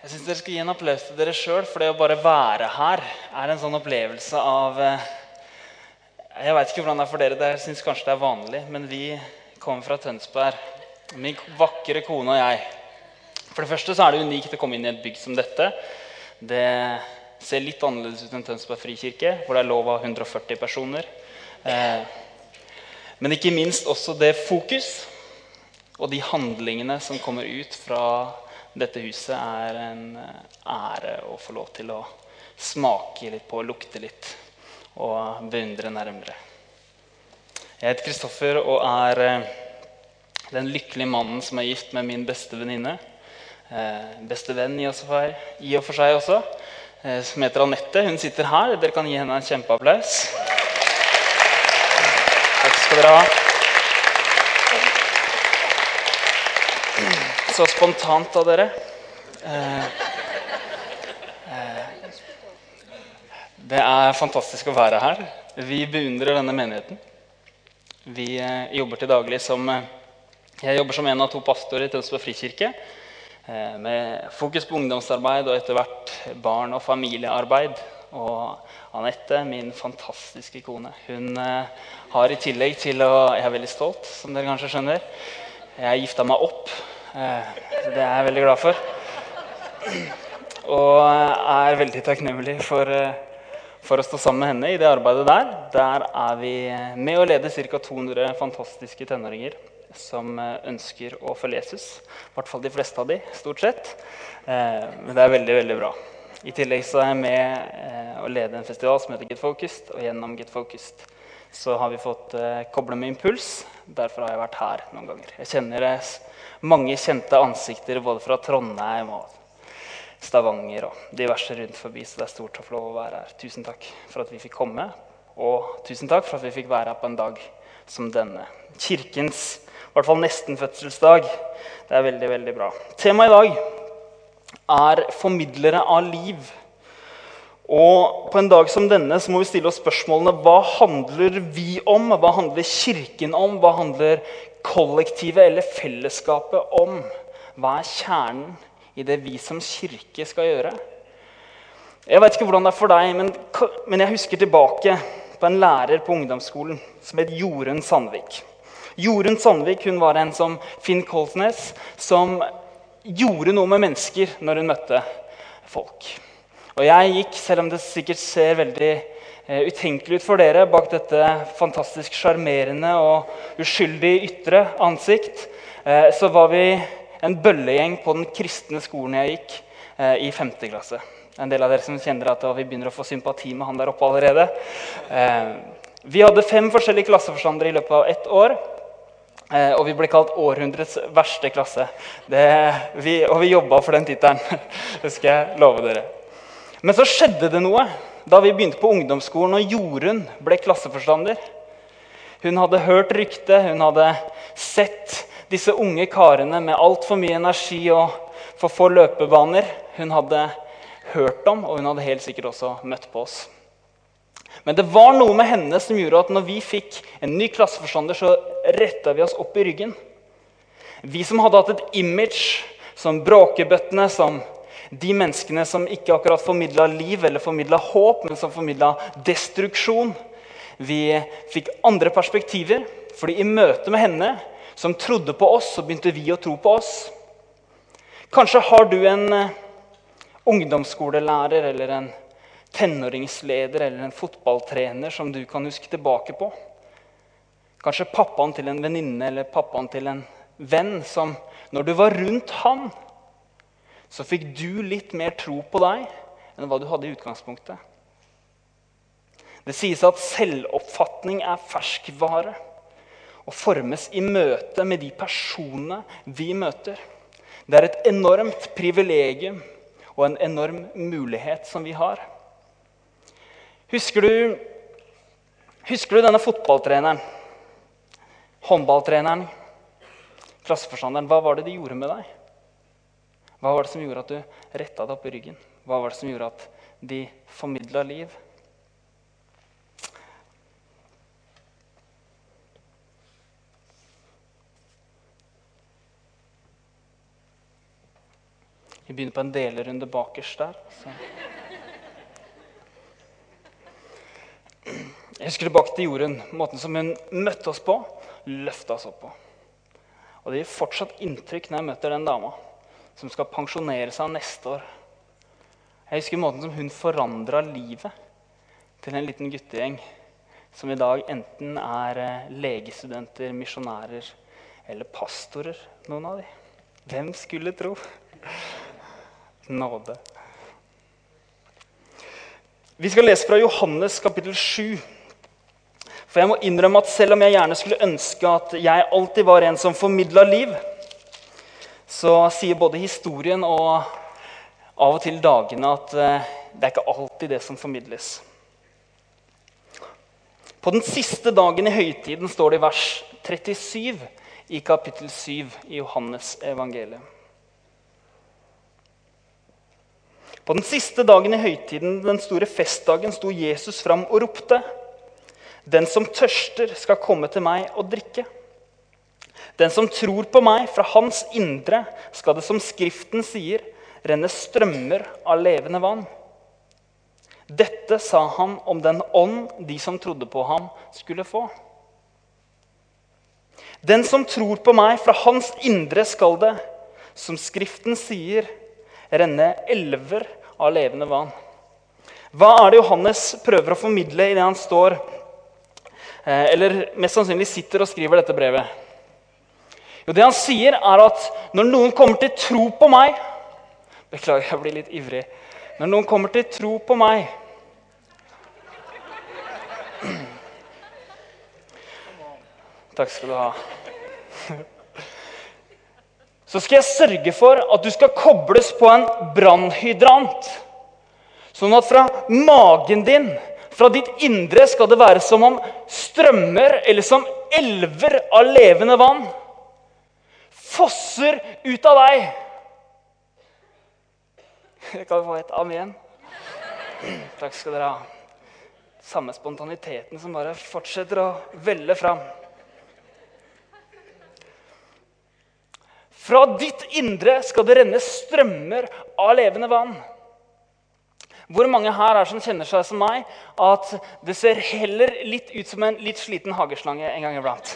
Jeg syns dere skal gi en applaus til dere sjøl, for det å bare være her er en sånn opplevelse av eh, Jeg veit ikke hvordan det er for dere, dere syns kanskje det er vanlig, men vi kommer fra Tønsberg, min vakre kone og jeg. For det første så er det unikt å komme inn i et bygg som dette. Det ser litt annerledes ut enn Tønsberg frikirke, hvor det er lov av 140 personer. Eh, men ikke minst også det fokus og de handlingene som kommer ut fra dette huset, er en ære å få lov til å smake litt på, lukte litt og beundre nærmere. Jeg heter Kristoffer og er eh, den lykkelige mannen som er gift med min beste venninne. Eh, beste venn i og for seg også, eh, som heter Anette. Hun sitter her. Dere kan gi henne en kjempeapplaus. Takk skal dere ha. Så spontant av dere. Eh, eh, det er fantastisk å være her. Vi beundrer denne menigheten. Vi eh, jobber til daglig som Jeg jobber som en av to pastorer i Tønsberg frikirke. Med fokus på ungdomsarbeid og etter hvert barn- og familiearbeid. Og Anette, min fantastiske kone, hun har i tillegg til å Jeg er veldig stolt, som dere kanskje skjønner. Jeg gifta meg opp Eh, det er jeg veldig glad for. Og er veldig takknemlig for, eh, for å stå sammen med henne i det arbeidet der. Der er vi med å lede ca. 200 fantastiske tenåringer som eh, ønsker å følge Jesus. I hvert fall de fleste av de, stort sett. Men det er veldig, veldig bra. I tillegg så er jeg med å lede en festival som heter Get Focused. Og gjennom Get Focused så har vi fått koble med Impuls. Derfor har jeg vært her noen ganger. Jeg kjenner mange kjente ansikter både fra Trondheim og Stavanger og diverse rundt forbi. Så det er stort å få lov å være her. Tusen takk for at vi fikk komme. Og tusen takk for at vi fikk være her på en dag som denne. Kirkens i hvert fall nesten-fødselsdag. Det er veldig, veldig bra. Temaet i dag er 'formidlere av liv'. Og På en dag som denne så må vi stille oss spørsmålene hva handler vi om? Hva handler Kirken om? Hva handler kollektivet eller fellesskapet om hva er kjernen i det vi som kirke skal gjøre. Jeg vet ikke hvordan det er for deg, men, men jeg husker tilbake på en lærer på ungdomsskolen som het Jorunn Sandvik. Jorunn Sandvik hun var en som Finn Kolsnes, som gjorde noe med mennesker når hun møtte folk. Og jeg gikk, selv om det sikkert ser veldig Eh, utenkelig ut for dere bak dette fantastisk sjarmerende og uskyldig ytre ansikt, eh, så var vi en bøllegjeng på den kristne skolen jeg gikk eh, i 5. klasse. En del av dere som kjenner at vi begynner å få sympati med han der oppe allerede. Vi hadde fem forskjellige klasseforstandere i løpet av ett år. Og vi ble kalt århundrets verste klasse. Det, vi, og vi jobba for den tittelen. Det skal jeg love dere. Men så skjedde det noe da vi begynte på ungdomsskolen og Jorunn ble klasseforstander. Hun hadde hørt ryktet, hun hadde sett disse unge karene med altfor mye energi og for få løpebaner. Hun hadde hørt om, og hun hadde helt sikkert også møtt på oss. Men det var noe med henne som gjorde at når vi fikk en ny klasseforstander, så retta vi oss opp i ryggen. Vi som hadde hatt et image som bråkebøttene, som de menneskene som ikke akkurat formidla liv eller formidla håp, men som formidla destruksjon. Vi fikk andre perspektiver, fordi i møte med henne, som trodde på oss, så begynte vi å tro på oss. Kanskje har du en eh, ungdomsskolelærer eller en tenåringsleder eller en fotballtrener som du kan huske tilbake på. Kanskje pappaen til en venninne eller pappaen til en venn som når du var rundt han, så fikk du litt mer tro på deg enn hva du hadde i utgangspunktet. Det sies at selvoppfatning er ferskvare og formes i møte med de personene vi møter. Det er et enormt privilegium og en enorm mulighet som vi har. Husker du, husker du denne fotballtreneren? Håndballtreneren? Klasseforstanderen? Hva var det de gjorde med deg? Hva var det som gjorde at du retta deg opp i ryggen? Hva var det som gjorde at de formidla liv? Vi begynner på en delerunde bakerst der. Så. Jeg husker tilbake til Jorunn. Måten som hun møtte oss på, løfta oss opp på. Og det gir fortsatt inntrykk når jeg møter den dama som skal pensjonere seg neste år. Jeg husker måten som hun forandra livet til en liten guttegjeng som i dag enten er eh, legestudenter, misjonærer eller pastorer, noen av de. Hvem skulle tro? Nåde. Vi skal lese fra Johannes kapittel 7. For jeg må innrømme at selv om jeg gjerne skulle ønske at jeg alltid var en som formidla liv, så sier både historien og av og til dagene at eh, det er ikke alltid det som formidles. På den siste dagen i høytiden står det i vers 37 i kapittel 7 i Johannes evangeliet. På den siste dagen i høytiden, den store festdagen, sto Jesus fram og ropte. Den som tørster, skal komme til meg og drikke. Den som tror på meg, fra hans indre skal det, som Skriften sier, renne strømmer av levende vann. Dette sa han om den ånd de som trodde på ham, skulle få. Den som tror på meg, fra hans indre skal det, som Skriften sier, renne elver av levende vann. Hva er det Johannes prøver å formidle i det han står eh, eller mest sannsynlig sitter og skriver dette brevet? Jo, Det han sier, er at når noen kommer til tro på meg Beklager, jeg blir litt ivrig. Når noen kommer til tro på meg Takk skal du ha. Så skal jeg sørge for at du skal kobles på en brannhydrant. Sånn at fra magen din, fra ditt indre, skal det være som om strømmer eller som elver av levende vann fosser ut av deg. Jeg kan få et amen. Takk skal dere ha. Samme spontaniteten som bare fortsetter å velle fram. Fra ditt indre skal det renne strømmer av levende vann. Hvor mange her er som kjenner seg som meg, at det ser heller litt ut som en litt sliten hageslange en gang iblant?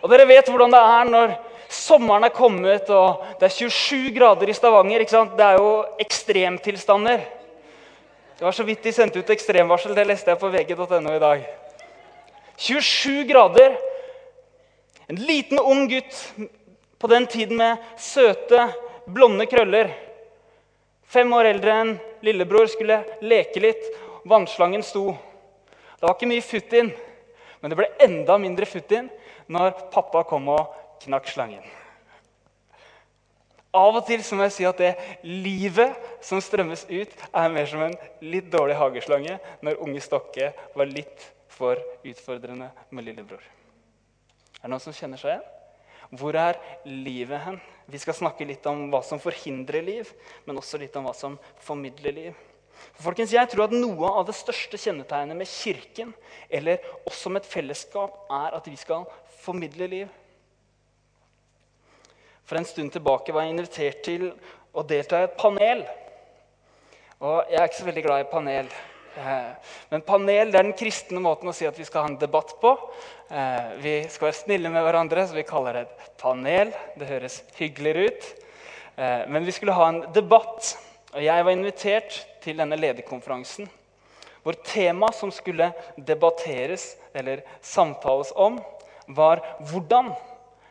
Og dere vet hvordan det er når sommeren er kommet og det er 27 grader i Stavanger. ikke sant? Det er jo ekstremtilstander. Det var så vidt de sendte ut ekstremvarsel. Det leste jeg på vg.no i dag. 27 grader, en liten, ung gutt på den tiden med søte, blonde krøller. Fem år eldre enn lillebror skulle leke litt. Vannslangen sto. Det var ikke mye futt inn, men det ble enda mindre futt inn når pappa kom og knakk slangen. Av og til må jeg si at det livet som strømmes ut, er mer som en litt dårlig hageslange når unge Stokke var litt for utfordrende med lillebror. Er det noen som kjenner seg igjen? Hvor er livet hen? Vi skal snakke litt om hva som forhindrer liv, men også litt om hva som formidler liv. For folkens, jeg tror at Noe av det største kjennetegnet med Kirken, eller oss som et fellesskap, er at vi skal formidle liv. For en stund tilbake var jeg invitert til å delta i et panel. Og jeg er ikke så veldig glad i panel. Eh, men panel det er den kristne måten å si at vi skal ha en debatt på. Eh, vi skal være snille med hverandre, så vi kaller det et panel. Det høres hyggeligere ut. Eh, men vi skulle ha en debatt, og jeg var invitert til denne lederkonferansen. Hvor temaet som skulle debatteres eller samtales om, var hvordan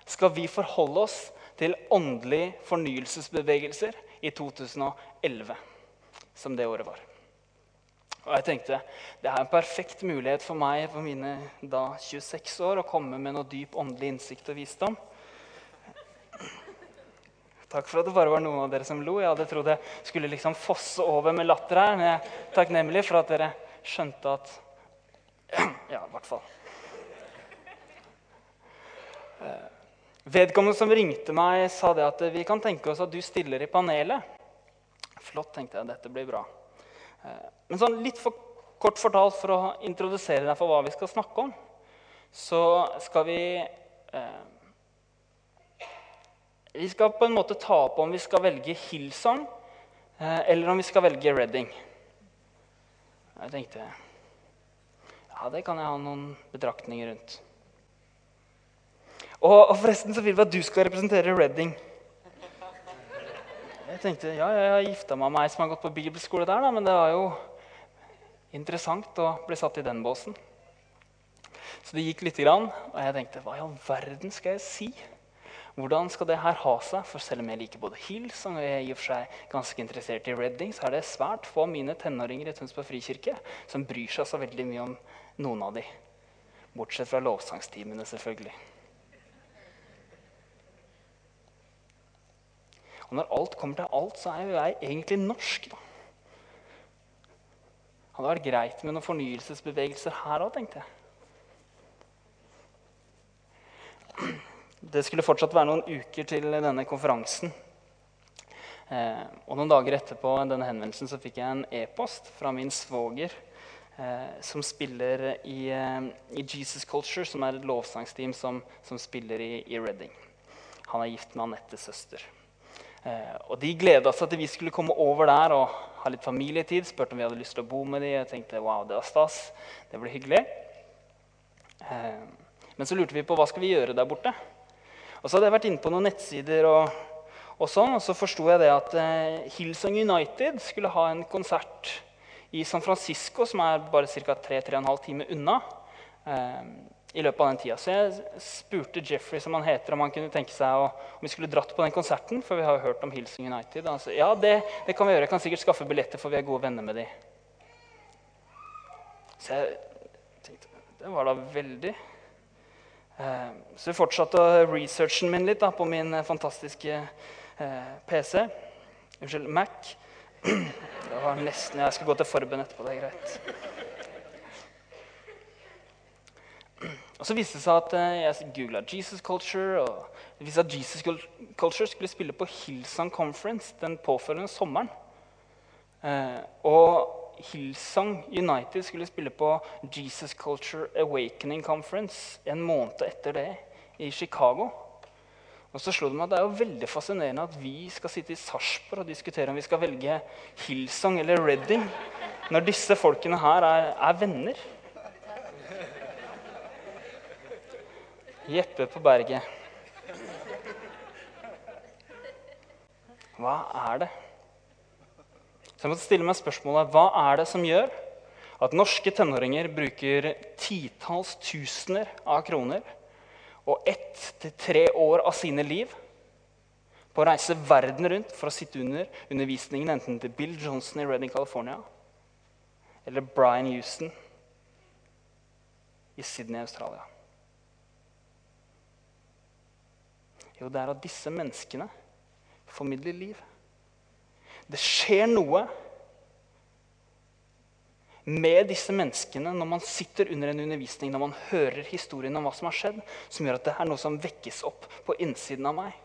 skal vi forholde oss til åndelige fornyelsesbevegelser i 2011, som det året var. Og jeg tenkte det er en perfekt mulighet for meg for mine da 26 år å komme med noe dyp åndelig innsikt og visdom. Takk for at det bare var noen av dere som lo. Jeg hadde trodd jeg skulle liksom fosse over med latter her. Men jeg er takknemlig for at dere skjønte at Ja, i hvert fall. Eh, vedkommende som ringte meg, sa det at vi kan tenke oss at du stiller i panelet. Flott, tenkte jeg. Dette blir bra. Eh, men sånn litt for kort fortalt for å introdusere deg for hva vi skal snakke om, så skal vi eh, Vi skal på en måte ta opp om vi skal velge Hillsong eh, eller om vi skal velge Redding. Jeg tenkte ja, det kan jeg ha noen betraktninger rundt. Og, og forresten så vil vi at du skal representere Redding. Jeg tenkte ja, jeg har gifta meg med ei som har gått på bibelskole der, da, men det var jo interessant å bli satt i den båsen. Så det gikk lite grann, og jeg tenkte hva i all verden skal jeg si? Hvordan skal det her ha seg? For selv om jeg liker både Hills og jeg er i og for seg ganske interessert i Redding, så er det svært få av mine tenåringer i Tønsberg frikirke som bryr seg så veldig mye om noen av de. Bortsett fra lovsangstimene, selvfølgelig. Og når alt kommer til alt, så er jo jeg egentlig norsk, da. Hadde vært greit med noen fornyelsesbevegelser her òg, tenkte jeg. Det skulle fortsatt være noen uker til denne konferansen. Eh, og Noen dager etterpå denne henvendelsen så fikk jeg en e-post fra min svoger, eh, som spiller i, eh, i, Jesus Culture, som er et lovsangsteam som, som spiller i, i, Reading. Han er gift med Anettes søster. Eh, og De gleda seg til vi skulle komme over der og ha litt familietid. Spurte om vi hadde lyst til å bo med dem. Jeg tenkte wow, det var stas. Det blir hyggelig. Eh, men så lurte vi på hva skal vi gjøre der borte. Og så hadde jeg vært inne på noen nettsider, og, og sånn, og så forsto jeg det at eh, Hillsong United skulle ha en konsert i San Francisco, som er bare ca. 3-3,5 timer unna. Eh, i løpet av den tida. Så jeg spurte Jeffrey som han heter, om han kunne tenke seg å, om vi skulle dratt på den konserten. For vi har jo hørt om Hillsong United. Og han sa ja, det, det, kan vi gjøre. Jeg kan sikkert skaffe billetter, for vi er gode venner med dem. Så jeg tenkte Det var da veldig så jeg fortsatte researchen min litt da, på min eh, fantastiske eh, PC. Unnskyld, Mac. Det var nesten Jeg skal gå til forbønn etterpå. Det er greit. Og så viste det seg at Jeg googla Jesus Culture. og det viste at Jesus Culture skulle spille på Hillsong Conference den påfølgende sommeren. og Hillsong United skulle spille på Jesus Culture Awakening Conference en måned etter det i Chicago. Og så slo det meg at Det er jo veldig fascinerende at vi skal sitte i Sarpsborg og diskutere om vi skal velge Hillsong eller Redding, når disse folkene her er, er venner. Jeppe på berget. Hva er det? Så jeg måtte stille meg spørsmålet hva er det som gjør at norske tenåringer bruker titalls tusener av kroner og ett til tre år av sine liv på å reise verden rundt for å sitte under undervisningen enten til Bill Johnson i Redding, California, eller Brian Houston i Sydney, Australia. Jo, det er at disse menneskene formidler liv. Det skjer noe med disse menneskene når man sitter under en undervisning, når man hører historien om hva som har skjedd, som gjør at det er noe som vekkes opp på innsiden av meg.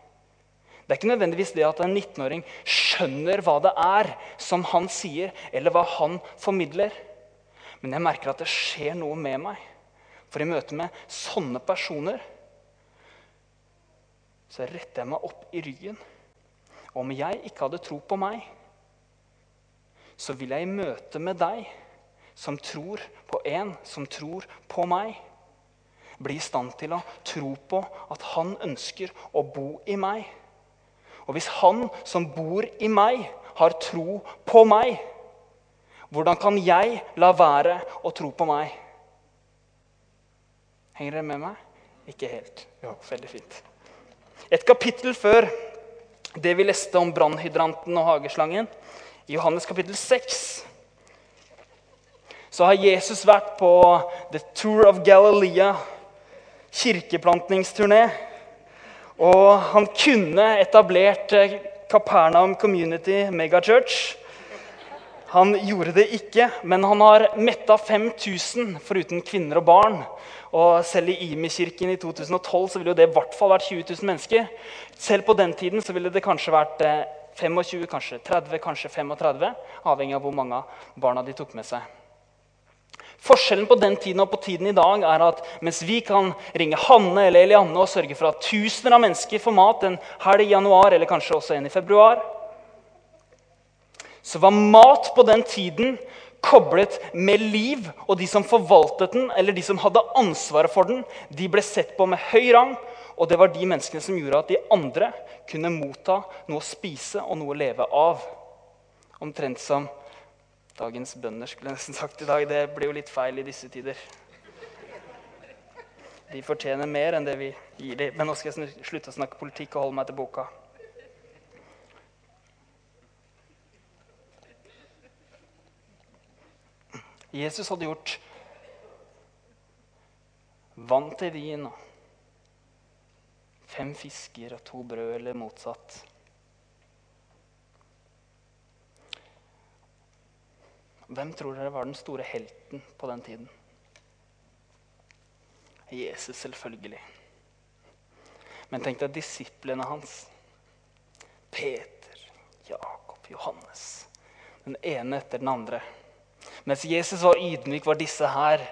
Det er ikke nødvendigvis det at en 19-åring skjønner hva det er som han sier, eller hva han formidler. Men jeg merker at det skjer noe med meg. For i møte med sånne personer så retter jeg meg opp i ryggen. Og om jeg ikke hadde tro på meg, så vil jeg i møte med deg, som tror på en som tror på meg, bli i stand til å tro på at han ønsker å bo i meg. Og hvis han som bor i meg, har tro på meg, hvordan kan jeg la være å tro på meg? Henger dere med meg? Ikke helt. Jo, veldig fint. Et kapittel før det vi leste om brannhydranten og hageslangen, i Johannes kapittel 6 så har Jesus vært på The Tour of Galilea, kirkeplantningsturné. Og han kunne etablert Capernaum Community Megachurch. Han gjorde det ikke, men han har metta 5000 foruten kvinner og barn. Og selv i Imi-kirken i 2012 så ville det i hvert fall vært 20 000 mennesker. Selv på den tiden så ville det kanskje vært eh, 25, kanskje 30, kanskje 35, avhengig av hvor mange barna de tok med seg. Forskjellen på den tiden og på tiden i dag er at mens vi kan ringe Hanne eller Elianne og sørge for at tusener av mennesker får mat en helg i januar eller kanskje også en i februar, så var mat på den tiden koblet med liv. Og de som forvaltet den, eller de som hadde ansvaret for den, de ble sett på med høy rang. Og det var de menneskene som gjorde at de andre kunne motta noe å spise og noe å leve av. Omtrent som dagens bønder, skulle jeg nesten sagt i dag. Det blir jo litt feil i disse tider. De fortjener mer enn det vi gir dem. Men nå skal jeg slutte å snakke politikk og holde meg til boka. Jesus hadde gjort vann til vin og fem fisker og to brød, eller motsatt. Hvem tror dere var den store helten på den tiden? Jesus, selvfølgelig. Men tenk deg disiplene hans. Peter, Jakob, Johannes. Den ene etter den andre. Mens Jesus var ydmyk, var disse her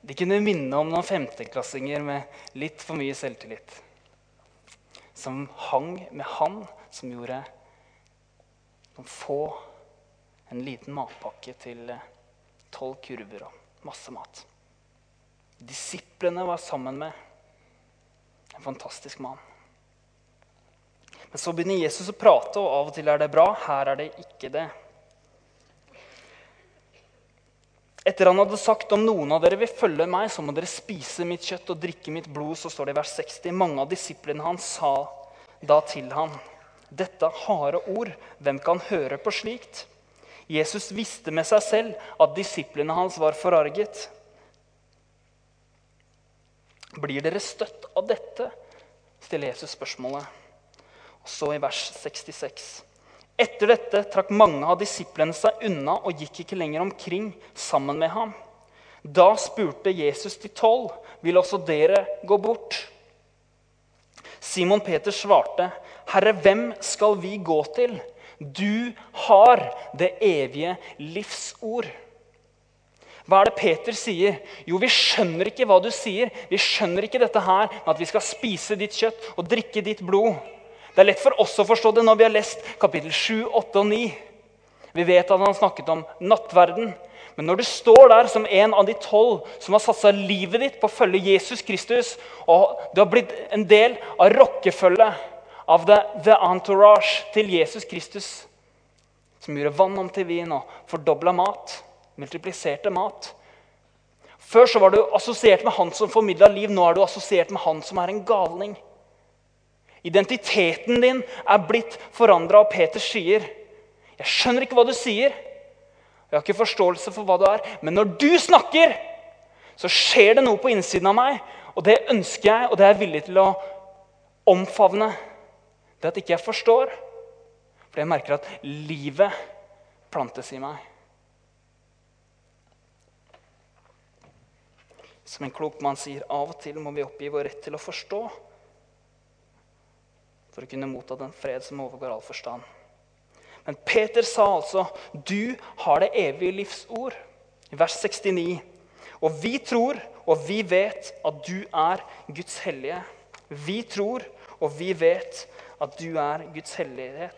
De kunne minne om noen femteklassinger med litt for mye selvtillit. Som hang med han som gjorde noen få en liten matpakke til eh, tolv kurver og masse mat. Disiplene var sammen med en fantastisk mann. Men så begynner Jesus å prate, og av og til er det bra. Her er det ikke det. Etter han hadde sagt om noen av dere vil følge meg, så må dere spise mitt kjøtt og drikke mitt blod, så står det i vers 60. Mange av disiplene hans sa da til ham, dette harde ord, hvem kan høre på slikt? Jesus visste med seg selv at disiplene hans var forarget. Blir dere støtt av dette? stiller Jesus spørsmålet. Og så i vers 66. Etter dette trakk mange av disiplene seg unna og gikk ikke lenger omkring sammen med ham. Da spurte Jesus de tolv, 'Vil også dere gå bort?' Simon Peter svarte, 'Herre, hvem skal vi gå til?' Du har det evige livsord. Hva er det Peter sier? Jo, vi skjønner ikke hva du sier. Vi skjønner ikke dette her med at vi skal spise ditt kjøtt og drikke ditt blod. Det er lett for oss å forstå det når vi har lest kapittel 7, 8 og 9. Vi vet at han snakket om nattverden. Men når du står der som en av de tolv som har satsa livet ditt på å følge Jesus Kristus, og du har blitt en del av rockefølget av the, the entourage til Jesus Kristus, som gjorde vann om til vin og fordobla mat, multipliserte mat Før så var du assosiert med han som formidla liv. Nå er du assosiert med han som er en galning. Identiteten din er blitt forandra, og Peter sier, 'Jeg skjønner ikke hva du sier.' 'Jeg har ikke forståelse for hva du er.' Men når du snakker, så skjer det noe på innsiden av meg. Og det ønsker jeg, og det er jeg villig til å omfavne. Det at ikke jeg forstår. For jeg merker at livet plantes i meg. Som en klok mann sier, av og til må vi oppgi vår rett til å forstå for å kunne motta den fred som overgår all forstand. Men Peter sa altså, 'Du har det evige livs ord', i vers 69. Og vi tror og vi vet at du er Guds hellige. Vi tror og vi vet at du er Guds hellighet.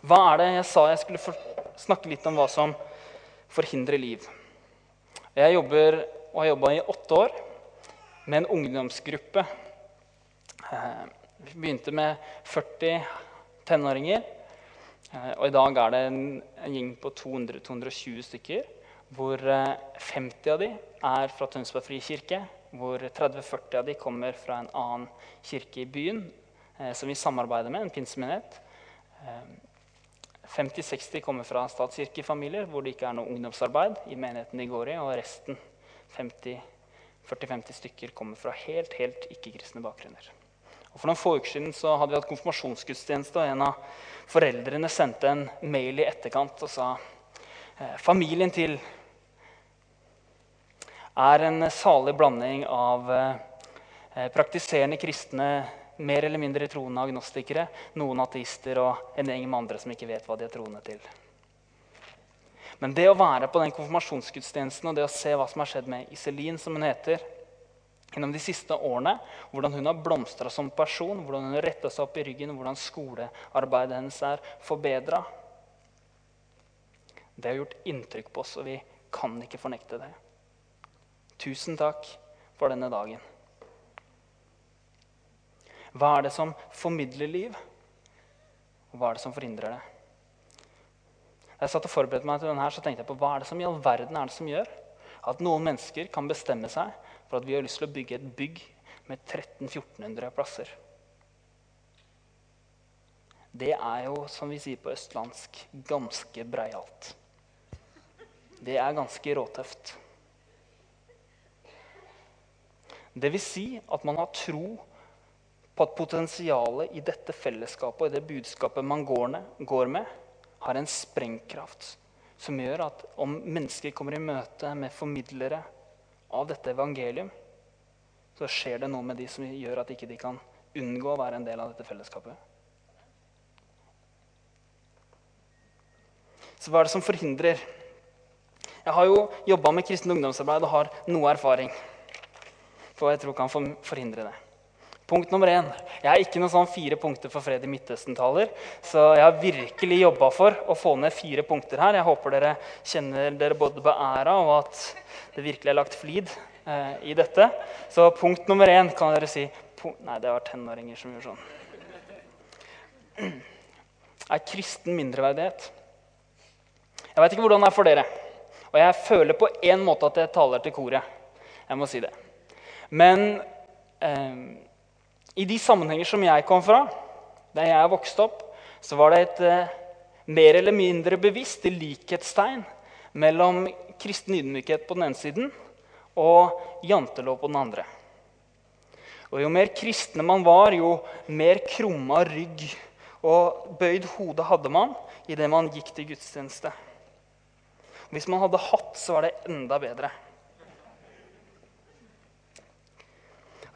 Hva er det jeg sa jeg skulle snakke litt om hva som forhindrer liv? Jeg jobber og har jobba i åtte år med en ungdomsgruppe eh, vi begynte med 40 tenåringer. Eh, og i dag er det en, en gjeng på 200-220 stykker. Hvor 50 eh, av de er fra Tønsberg frikirke. Hvor 30-40 av de kommer fra en annen kirke i byen eh, som vi samarbeider med, en pinsemenighet. 50-60 kommer fra statskirkefamilier hvor det ikke er noe ungdomsarbeid i menigheten de går i. Og resten, 40-50 stykker, kommer fra helt, helt ikke-kristne bakgrunner. Og For noen få uker siden så hadde vi hatt konfirmasjonsgudstjeneste, og en av foreldrene sendte en mail i etterkant og sa eh, familien til er en salig blanding av eh, praktiserende kristne, mer eller mindre troende agnostikere, noen ateister og en gjeng med andre som ikke vet hva de er troende til. Men det å være på den konfirmasjonsgudstjenesten og det å se hva som har skjedd med Iselin, som hun heter, gjennom de siste årene, hvordan hun har blomstra som person, hvordan hun har retta seg opp i ryggen, hvordan skolearbeidet hennes er forbedra Det har gjort inntrykk på oss, og vi kan ikke fornekte det. Tusen takk for denne dagen. Hva er det som formidler liv, og hva er det som forhindrer det? Da jeg satt og forberedte meg til denne, så tenkte jeg på hva er det som i all verden er det som gjør at noen mennesker kan bestemme seg for at vi har lyst til å bygge et bygg med 1300-1400 plasser. Det er jo, som vi sier på østlandsk, ganske breialt. Det er ganske råtøft. Det vil si at man har tro på at potensialet i dette fellesskapet og i det budskapet man går med, har en sprengkraft som gjør at om mennesker kommer i møte med formidlere av dette evangelium, så skjer det noe med de som gjør at ikke de kan unngå å være en del av dette fellesskapet. Så hva er det som forhindrer? Jeg har jo jobba med kristent ungdomsarbeid og har noe erfaring. For jeg tror kan forhindre det. Punkt nummer én. Jeg er ikke noen sånn fire punkter for fred i Midtøsten-taler. Så jeg har virkelig jobba for å få ned fire punkter her. Jeg håper dere kjenner dere både beæra og at det virkelig er lagt flid eh, i dette. Så punkt nummer én kan dere si Nei, det var tenåringer som gjorde sånn. Er kristen mindreverdighet? Jeg veit ikke hvordan det er for dere. Og jeg føler på én måte at jeg taler til koret. Jeg må si det. Men eh, i de sammenhenger som jeg kom fra, der jeg vokste opp, så var det et eh, mer eller mindre bevisst likhetstegn mellom kristen ydmykhet på den ene siden og jantelov på den andre. Og Jo mer kristne man var, jo mer krumma rygg og bøyd hode hadde man idet man gikk til gudstjeneste. Hvis man hadde hatt, så var det enda bedre.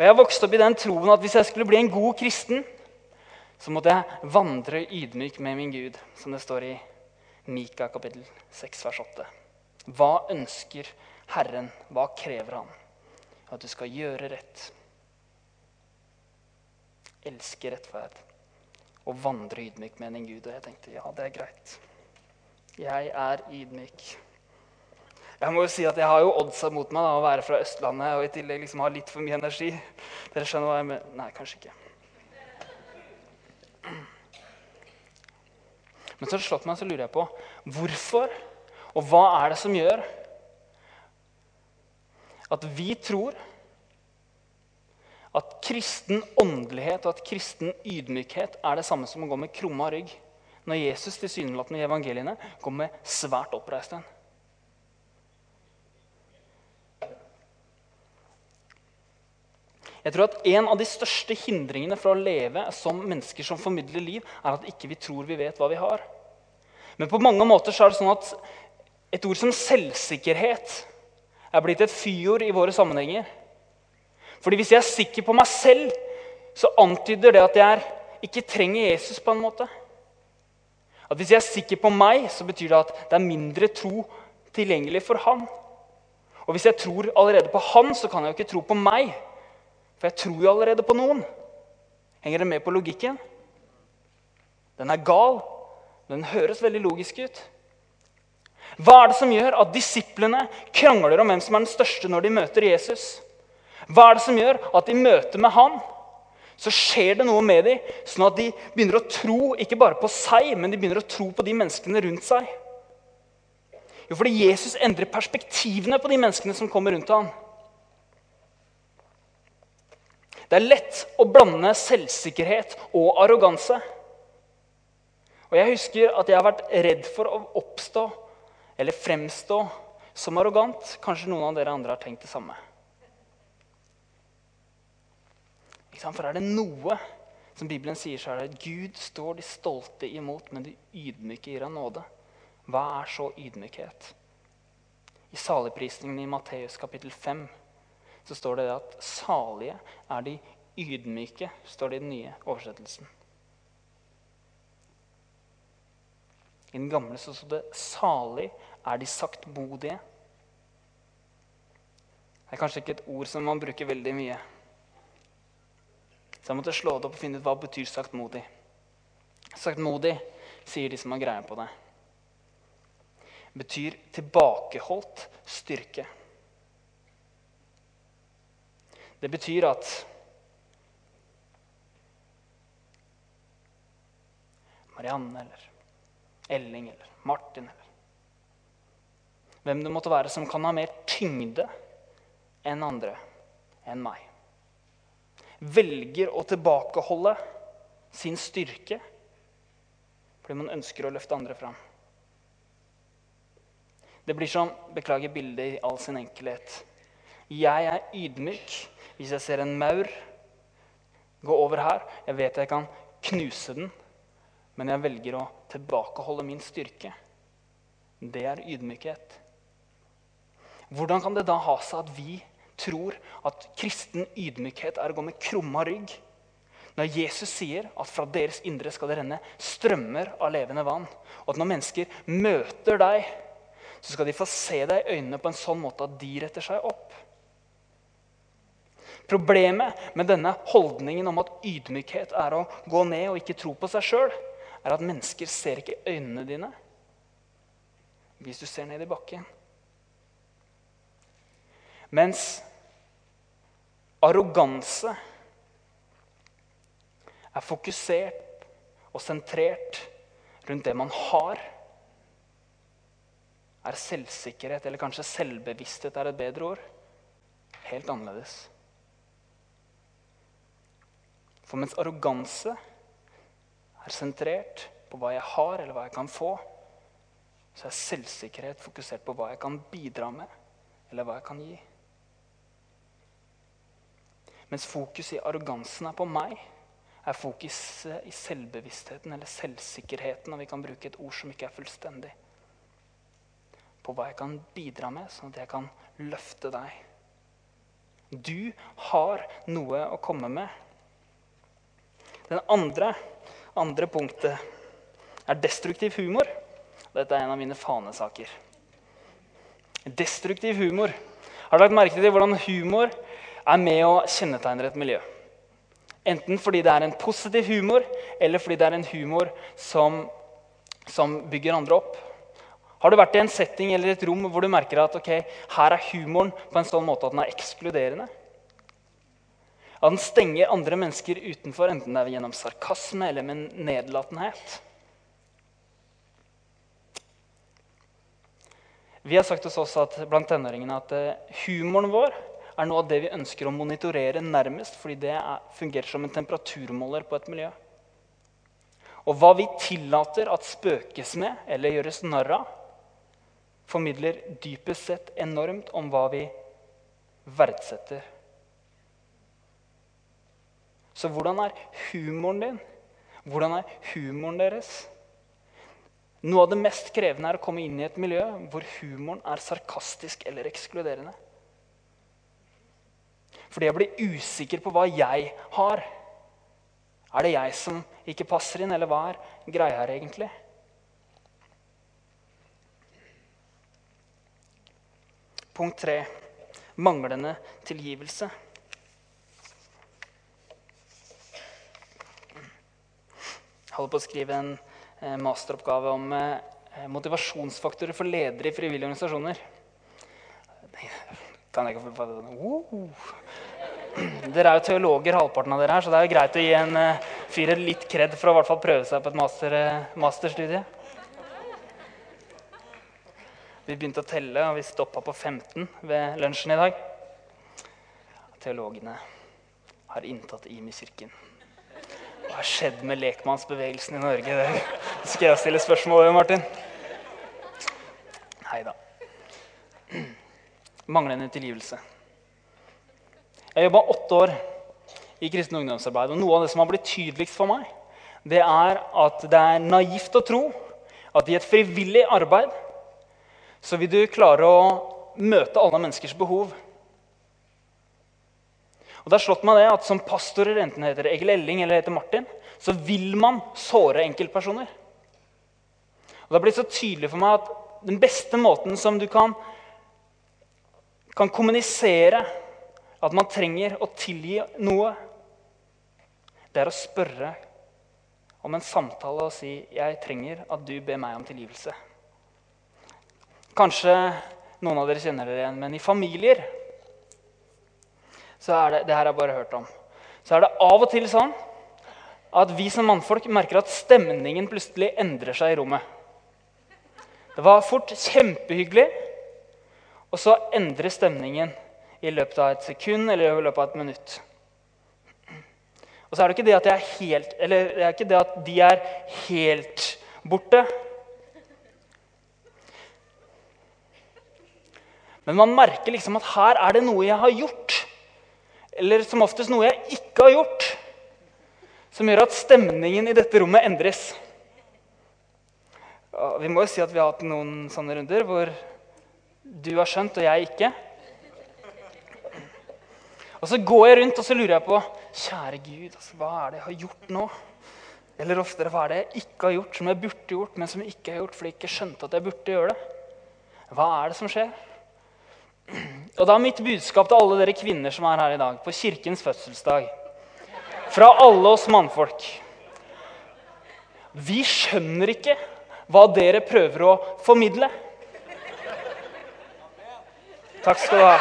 Og Jeg vokste opp i den troen at hvis jeg skulle bli en god kristen, så måtte jeg vandre ydmyk med min Gud, som det står i Mika kapittel 6, vers 8. Hva ønsker Herren? Hva krever Han? At du skal gjøre rett, elske rettferd og vandre ydmyk med din Gud. Og jeg tenkte ja, det er greit. Jeg er ydmyk. Jeg må jo si at jeg har jo oddsa mot meg da, å være fra Østlandet og i tillegg liksom ha litt for mye energi. Dere skjønner hva jeg mener? Nei, kanskje ikke. Men så har det slått meg, så lurer jeg på hvorfor og hva er det som gjør at vi tror at kristen åndelighet og at kristen ydmykhet er det samme som å gå med krumma rygg, når Jesus tilsynelatende i evangeliene går med svært oppreist en. Jeg tror at En av de største hindringene for å leve som mennesker som formidler liv, er at ikke vi tror vi vet hva vi har. Men på mange måter så er det sånn at et ord som selvsikkerhet er blitt et fyord i våre sammenhenger. Fordi hvis jeg er sikker på meg selv, så antyder det at jeg ikke trenger Jesus. på en måte. At Hvis jeg er sikker på meg, så betyr det at det er mindre tro tilgjengelig for han. Og hvis jeg tror allerede på han, så kan jeg jo ikke tro på meg. For jeg tror jo allerede på noen. Henger dere med på logikken? Den er gal. Den høres veldig logisk ut. Hva er det som gjør at disiplene krangler om hvem som er den største når de møter Jesus? Hva er det som gjør at i møte med han så skjer det noe med dem, sånn at de begynner å tro ikke bare på seg, men de begynner å tro på de menneskene rundt seg? Jo, fordi Jesus endrer perspektivene på de menneskene som kommer rundt ham. Det er lett å blande selvsikkerhet og arroganse. Og Jeg husker at jeg har vært redd for å oppstå eller fremstå som arrogant. Kanskje noen av dere andre har tenkt det samme. For er det noe som Bibelen sier, så er det at Gud står de stolte imot, men de ydmyke gir han nåde. Hva er så ydmykhet? I saligprisningen i Matteus kapittel 5 så står det at salige er de ydmyke, står det i den nye oversettelsen. I den gamle så sto det 'salig er de saktmodige'. Det er kanskje ikke et ord som man bruker veldig mye. Så jeg måtte slå det opp og finne ut hva betyr saktmodig. Saktmodig, sier de som har greie på det, betyr tilbakeholdt styrke. Det betyr at Marianne eller Elling eller Martin eller hvem det måtte være som kan ha mer tyngde enn andre, enn meg, velger å tilbakeholde sin styrke fordi man ønsker å løfte andre fram. Det blir som Beklager bildet i all sin enkelhet. Jeg er ydmyk hvis jeg ser en maur gå over her. Jeg vet jeg kan knuse den, men jeg velger å tilbakeholde min styrke. Det er ydmykhet. Hvordan kan det da ha seg at vi tror at kristen ydmykhet er å gå med krumma rygg? Når Jesus sier at fra deres indre skal det renne strømmer av levende vann. Og at når mennesker møter deg, så skal de få se deg i øynene på en sånn måte at de retter seg opp. Problemet med denne holdningen om at ydmykhet er å gå ned og ikke tro på seg sjøl, er at mennesker ser ikke øynene dine hvis du ser ned i bakken. Mens arroganse er fokusert og sentrert rundt det man har, er selvsikkerhet, eller kanskje selvbevissthet er et bedre ord, helt annerledes. For mens arroganse er sentrert på hva jeg har, eller hva jeg kan få, så er selvsikkerhet fokusert på hva jeg kan bidra med, eller hva jeg kan gi. Mens fokuset i arrogansen er på meg, er fokuset i selvbevisstheten eller selvsikkerheten, og vi kan bruke et ord som ikke er fullstendig, på hva jeg kan bidra med, sånn at jeg kan løfte deg. Du har noe å komme med. Den andre, andre punktet er destruktiv humor. Dette er en av mine fanesaker. Destruktiv humor. Har du lagt merke til hvordan humor er med å kjennetegne et miljø? Enten fordi det er en positiv humor, eller fordi det er en humor som, som bygger andre opp. Har du vært i en setting eller et rom hvor du merker at okay, her er humoren på en sånn måte at den er ekskluderende? At den stenger andre mennesker utenfor, enten det er gjennom sarkasme eller med nedlatenhet. Vi har sagt hos oss at, blant tenåringene at eh, humoren vår er noe av det vi ønsker å monitorere nærmest, fordi det er, fungerer som en temperaturmåler på et miljø. Og hva vi tillater at spøkes med eller gjøres narr av, formidler dypest sett enormt om hva vi verdsetter så hvordan er humoren din? Hvordan er humoren deres? Noe av det mest krevende er å komme inn i et miljø hvor humoren er sarkastisk eller ekskluderende. Fordi jeg blir usikker på hva jeg har. Er det jeg som ikke passer inn, eller hva er greia her egentlig? Punkt tre manglende tilgivelse. Jeg holder på å skrive en eh, masteroppgave om eh, motivasjonsfaktorer for ledere i frivillige organisasjoner. Kan jeg ikke uh. Dere er jo teologer, halvparten av dere her, så det er jo greit å gi en fyr fyrer litt kred for å hvert fall prøve seg på et master, masterstudie. Vi begynte å telle, og vi stoppa på 15 ved lunsjen i dag. Teologene har inntatt IMI-kirken. Hva har skjedd med lekmannsbevegelsen i Norge? Det skal jeg stille spørsmål ved, Martin. Nei da. Manglende tilgivelse. Jeg jobba åtte år i kristen ungdomsarbeid. og Noe av det som har blitt tydeligst for meg, det er at det er naivt å tro at i et frivillig arbeid så vil du klare å møte alle menneskers behov og det har slått meg det at Som pastorer, enten heter Egil Elling eller heter Martin, så vil man såre enkeltpersoner. Og Det har blitt så tydelig for meg at den beste måten som du kan, kan kommunisere at man trenger å tilgi noe, det er å spørre om en samtale og si 'Jeg trenger at du ber meg om tilgivelse'. Kanskje noen av dere kjenner dere igjen, men i familier så er det det her jeg bare hørt om, så er det av og til sånn at vi som mannfolk merker at stemningen plutselig endrer seg i rommet. Det var fort kjempehyggelig, og så endrer stemningen i løpet av et sekund eller i løpet av et minutt. Og så er det ikke det at, er helt, eller det er ikke det at de er helt borte. Men man merker liksom at her er det noe jeg har gjort, eller som oftest noe jeg ikke har gjort, som gjør at stemningen i dette rommet endres. Vi må jo si at vi har hatt noen sånne runder hvor du har skjønt, og jeg ikke. Og så går jeg rundt og så lurer jeg på Kjære Gud, altså, hva er det jeg har gjort nå? Eller oftere, hva er det jeg ikke har gjort, som jeg burde gjort, men som jeg ikke har gjort fordi jeg ikke skjønte at jeg burde gjøre det? Hva er det som skjer? Og da er mitt budskap til alle dere kvinner som er her i dag, på kirkens fødselsdag, fra alle oss mannfolk Vi skjønner ikke hva dere prøver å formidle. Takk skal du ha.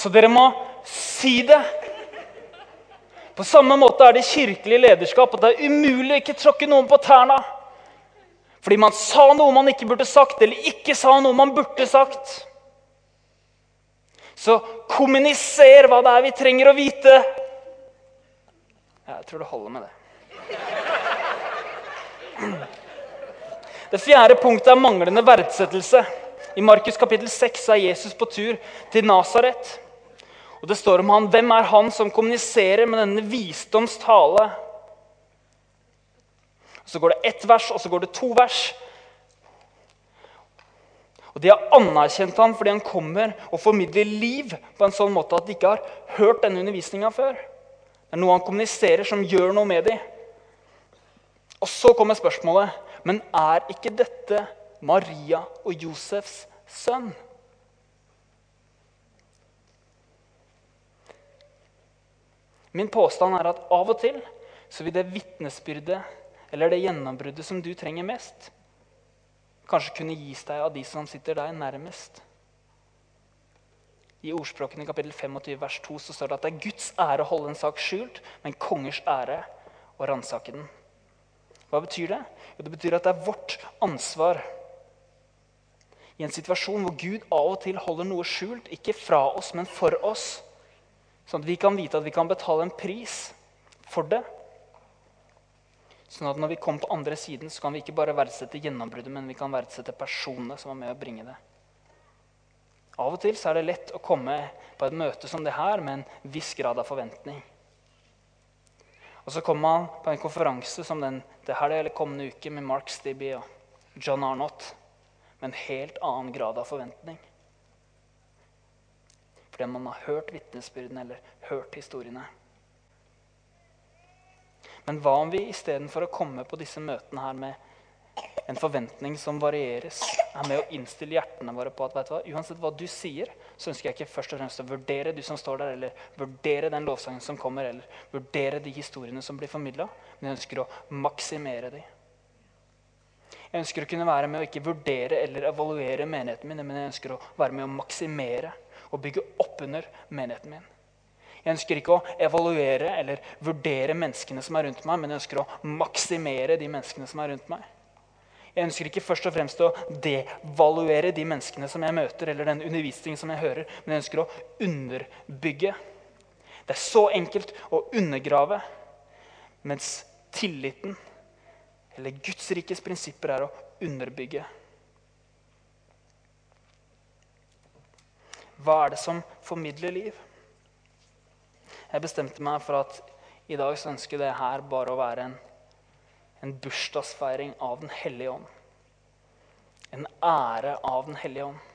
Så dere må si det. På samme måte er det kirkelig lederskap at det er umulig å ikke tråkke noen på tærne. Fordi man sa noe man ikke burde sagt, eller ikke sa noe man burde sagt. Så kommuniser hva det er vi trenger å vite. Jeg tror det holder med det. Det fjerde punktet er manglende verdsettelse. I Markus kapittel 6 er Jesus på tur til Nasaret. Og det står om han, Hvem er han som kommuniserer med denne visdoms tale? Så går det ett vers, og så går det to vers. Og De har anerkjent han fordi han kommer og formidler liv på en sånn måte at de ikke har hørt denne undervisninga før. Det er noe han kommuniserer som gjør noe med dem. Og så kommer spørsmålet Men er ikke dette Maria og Josefs sønn? Min påstand er at av og til så vil det vitnesbyrdet eller det gjennombruddet som du trenger mest, kanskje kunne gis deg av de som sitter deg nærmest. I ordspråkene kapittel 25 vers 2 så står det at det er Guds ære å holde en sak skjult, men kongers ære å ransake den. Hva betyr det? Jo, det betyr at det er vårt ansvar i en situasjon hvor Gud av og til holder noe skjult, ikke fra oss, men for oss Sånn at vi kan vite at vi kan betale en pris for det. Sånn at når vi kommer på andre siden, så kan vi ikke bare verdsette gjennombruddet, men vi kan verdsette personene som var med å bringe det. Av og til så er det lett å komme på et møte som det her med en viss grad av forventning. Og så kommer man på en konferanse som den til her eller kommende uke med Mark Stibby og John Arnott med en helt annen grad av forventning fordi man har hørt vitnesbyrdene eller hørt historiene. Men hva om vi istedenfor å komme på disse møtene her med en forventning som varieres, er med å innstille hjertene våre på at vet du hva, uansett hva du sier, så ønsker jeg ikke først og fremst å vurdere du som står der, eller vurdere den lovsangen som kommer, eller vurdere de historiene som blir formidla, men jeg ønsker å maksimere de. Jeg ønsker å kunne være med å ikke vurdere eller evaluere menigheten min, men jeg ønsker å være med å maksimere og bygge opp under menigheten min. Jeg ønsker ikke å evaluere eller vurdere menneskene som er rundt meg, men jeg ønsker å maksimere de menneskene som er rundt meg. Jeg ønsker ikke først og fremst å devaluere de menneskene som jeg møter, eller den undervisningen som jeg hører, men jeg ønsker å underbygge. Det er så enkelt å undergrave, mens tilliten, eller Guds rikes prinsipper, er å underbygge. Hva er det som formidler liv? Jeg bestemte meg for at i dag så ønsker det her bare å være en, en bursdagsfeiring av Den hellige ånd. En ære av Den hellige ånd.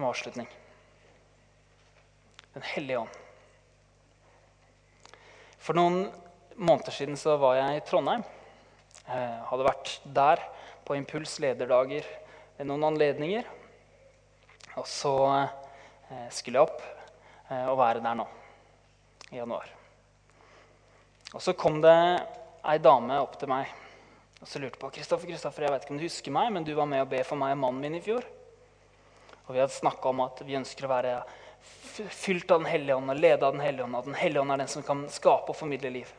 som avslutning. Den hellige ånd. For noen måneder siden så var jeg i Trondheim. Jeg hadde vært der på Impuls lederdager ved noen anledninger. Og så eh, skulle jeg opp eh, og være der nå i januar. Og så kom det ei dame opp til meg og så lurte på Kristoffer, Kristoffer, jeg vet ikke om du husker meg, men du var med å be for meg og mannen min i fjor. Og vi hadde snakka om at vi ønsker å være fylt av Den hellige ånd og lede av Den hellige ånd. At Den hellige ånd er den som kan skape og formidle liv.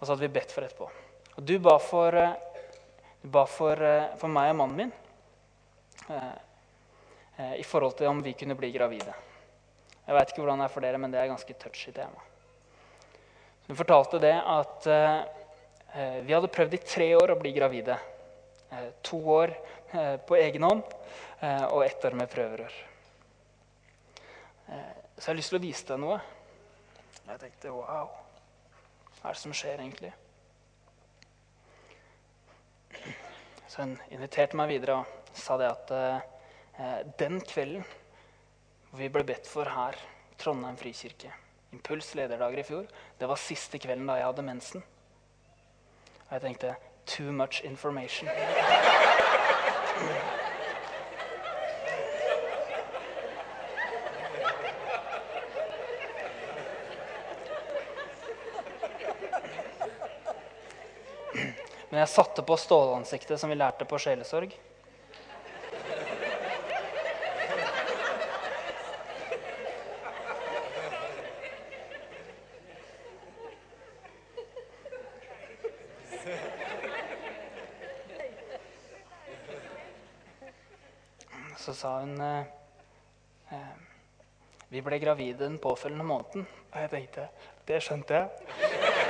Og så hadde vi bedt for etterpå. Og du ba for, eh, du ba for, eh, for meg og mannen min eh, i forhold til om vi kunne bli gravide. Jeg veit ikke hvordan det er for dere, men det er ganske touchy tema. Hun fortalte det at eh, vi hadde prøvd i tre år å bli gravide. Eh, to år eh, på egen hånd og ett år med prøverør. så jeg har lyst til å vise deg noe. Jeg tenkte wow. Hva er det som skjer egentlig? Så hun inviterte meg videre og sa det at den kvelden vi ble bedt for her, Trondheim frikirke, Impuls lederdager i fjor, det var siste kvelden da jeg hadde mensen. Og jeg tenkte Too much information. Men jeg satte på stålansiktet som vi lærte på sjelesorg. Så sa hun eh, eh, Vi ble gravide den påfølgende måneden. Og jeg tenkte Det skjønte jeg. Eh,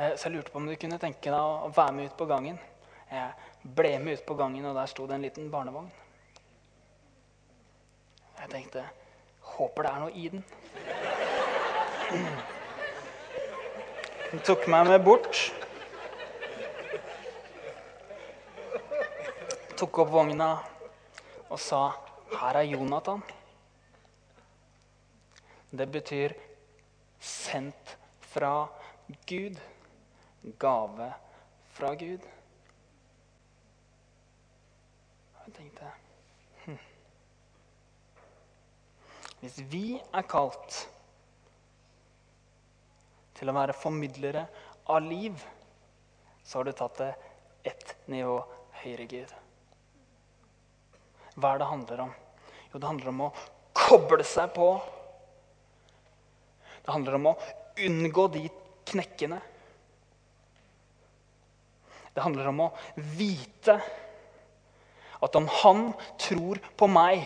så jeg lurte på om du kunne tenke deg å være med ut på gangen. Jeg ble med ut på gangen, og der sto det en liten barnevogn. Jeg tenkte Håper det er noe i den. Hun tok meg med bort. tok opp vogna og sa, 'Her er Jonathan'. Det betyr 'sendt fra Gud'. Gave fra Gud. Jeg tenkte hm. Hvis vi er kalt til å være formidlere av liv, så har du tatt det ett nivå høyere, Gud. Hva er det handler om? Jo, det handler om å koble seg på. Det handler om å unngå de knekkene. Det handler om å vite at om han tror på meg,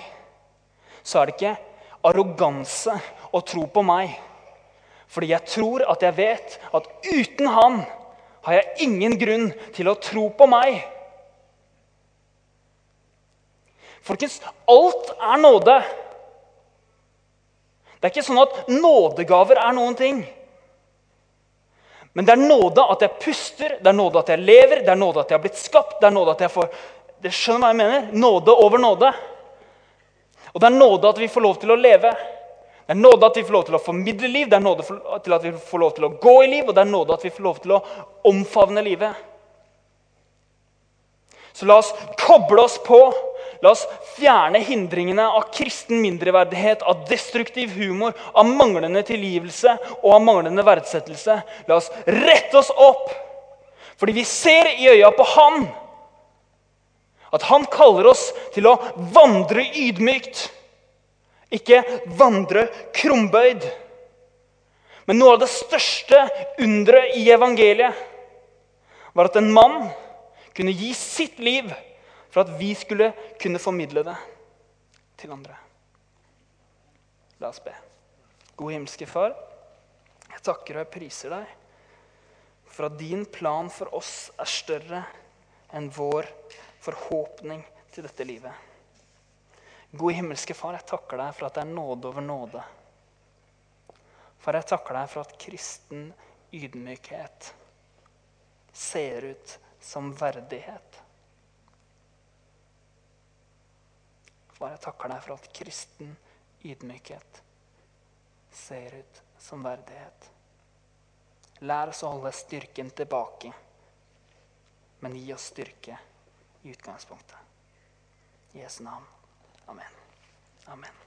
så er det ikke arroganse å tro på meg. Fordi jeg tror at jeg vet at uten han har jeg ingen grunn til å tro på meg. Folkens, alt er nåde. Det er ikke sånn at nådegaver er noen ting. Men det er nåde at jeg puster, det er nåde at jeg lever, det er nåde at jeg har blitt skapt. det er nåde at jeg får... Det skjønner hva jeg mener? Nåde over nåde. Og det er nåde at vi får lov til å leve. Det er nåde at vi får lov til å formidle liv, det er nåde til at vi får lov til å gå i liv, og det er nåde at vi får lov til å omfavne livet. Så la oss koble oss på La oss fjerne hindringene av kristen mindreverdighet, av destruktiv humor, av manglende tilgivelse og av manglende verdsettelse. La oss rette oss opp, fordi vi ser i øya på Han at Han kaller oss til å vandre ydmykt, ikke vandre krumbøyd. Men noe av det største underet i evangeliet var at en mann kunne gi sitt liv for at vi skulle kunne formidle det til andre. La oss be. God himmelske Far, jeg takker og jeg priser deg for at din plan for oss er større enn vår forhåpning til dette livet. God himmelske Far, jeg takker deg for at det er nåde over nåde. Far, jeg takker deg for at kristen ydmykhet ser ut som verdighet. Far, jeg takker deg for at kristen ydmykhet ser ut som verdighet. Lær oss å holde styrken tilbake, men gi oss styrke i utgangspunktet. I Jesu navn. Amen. Amen.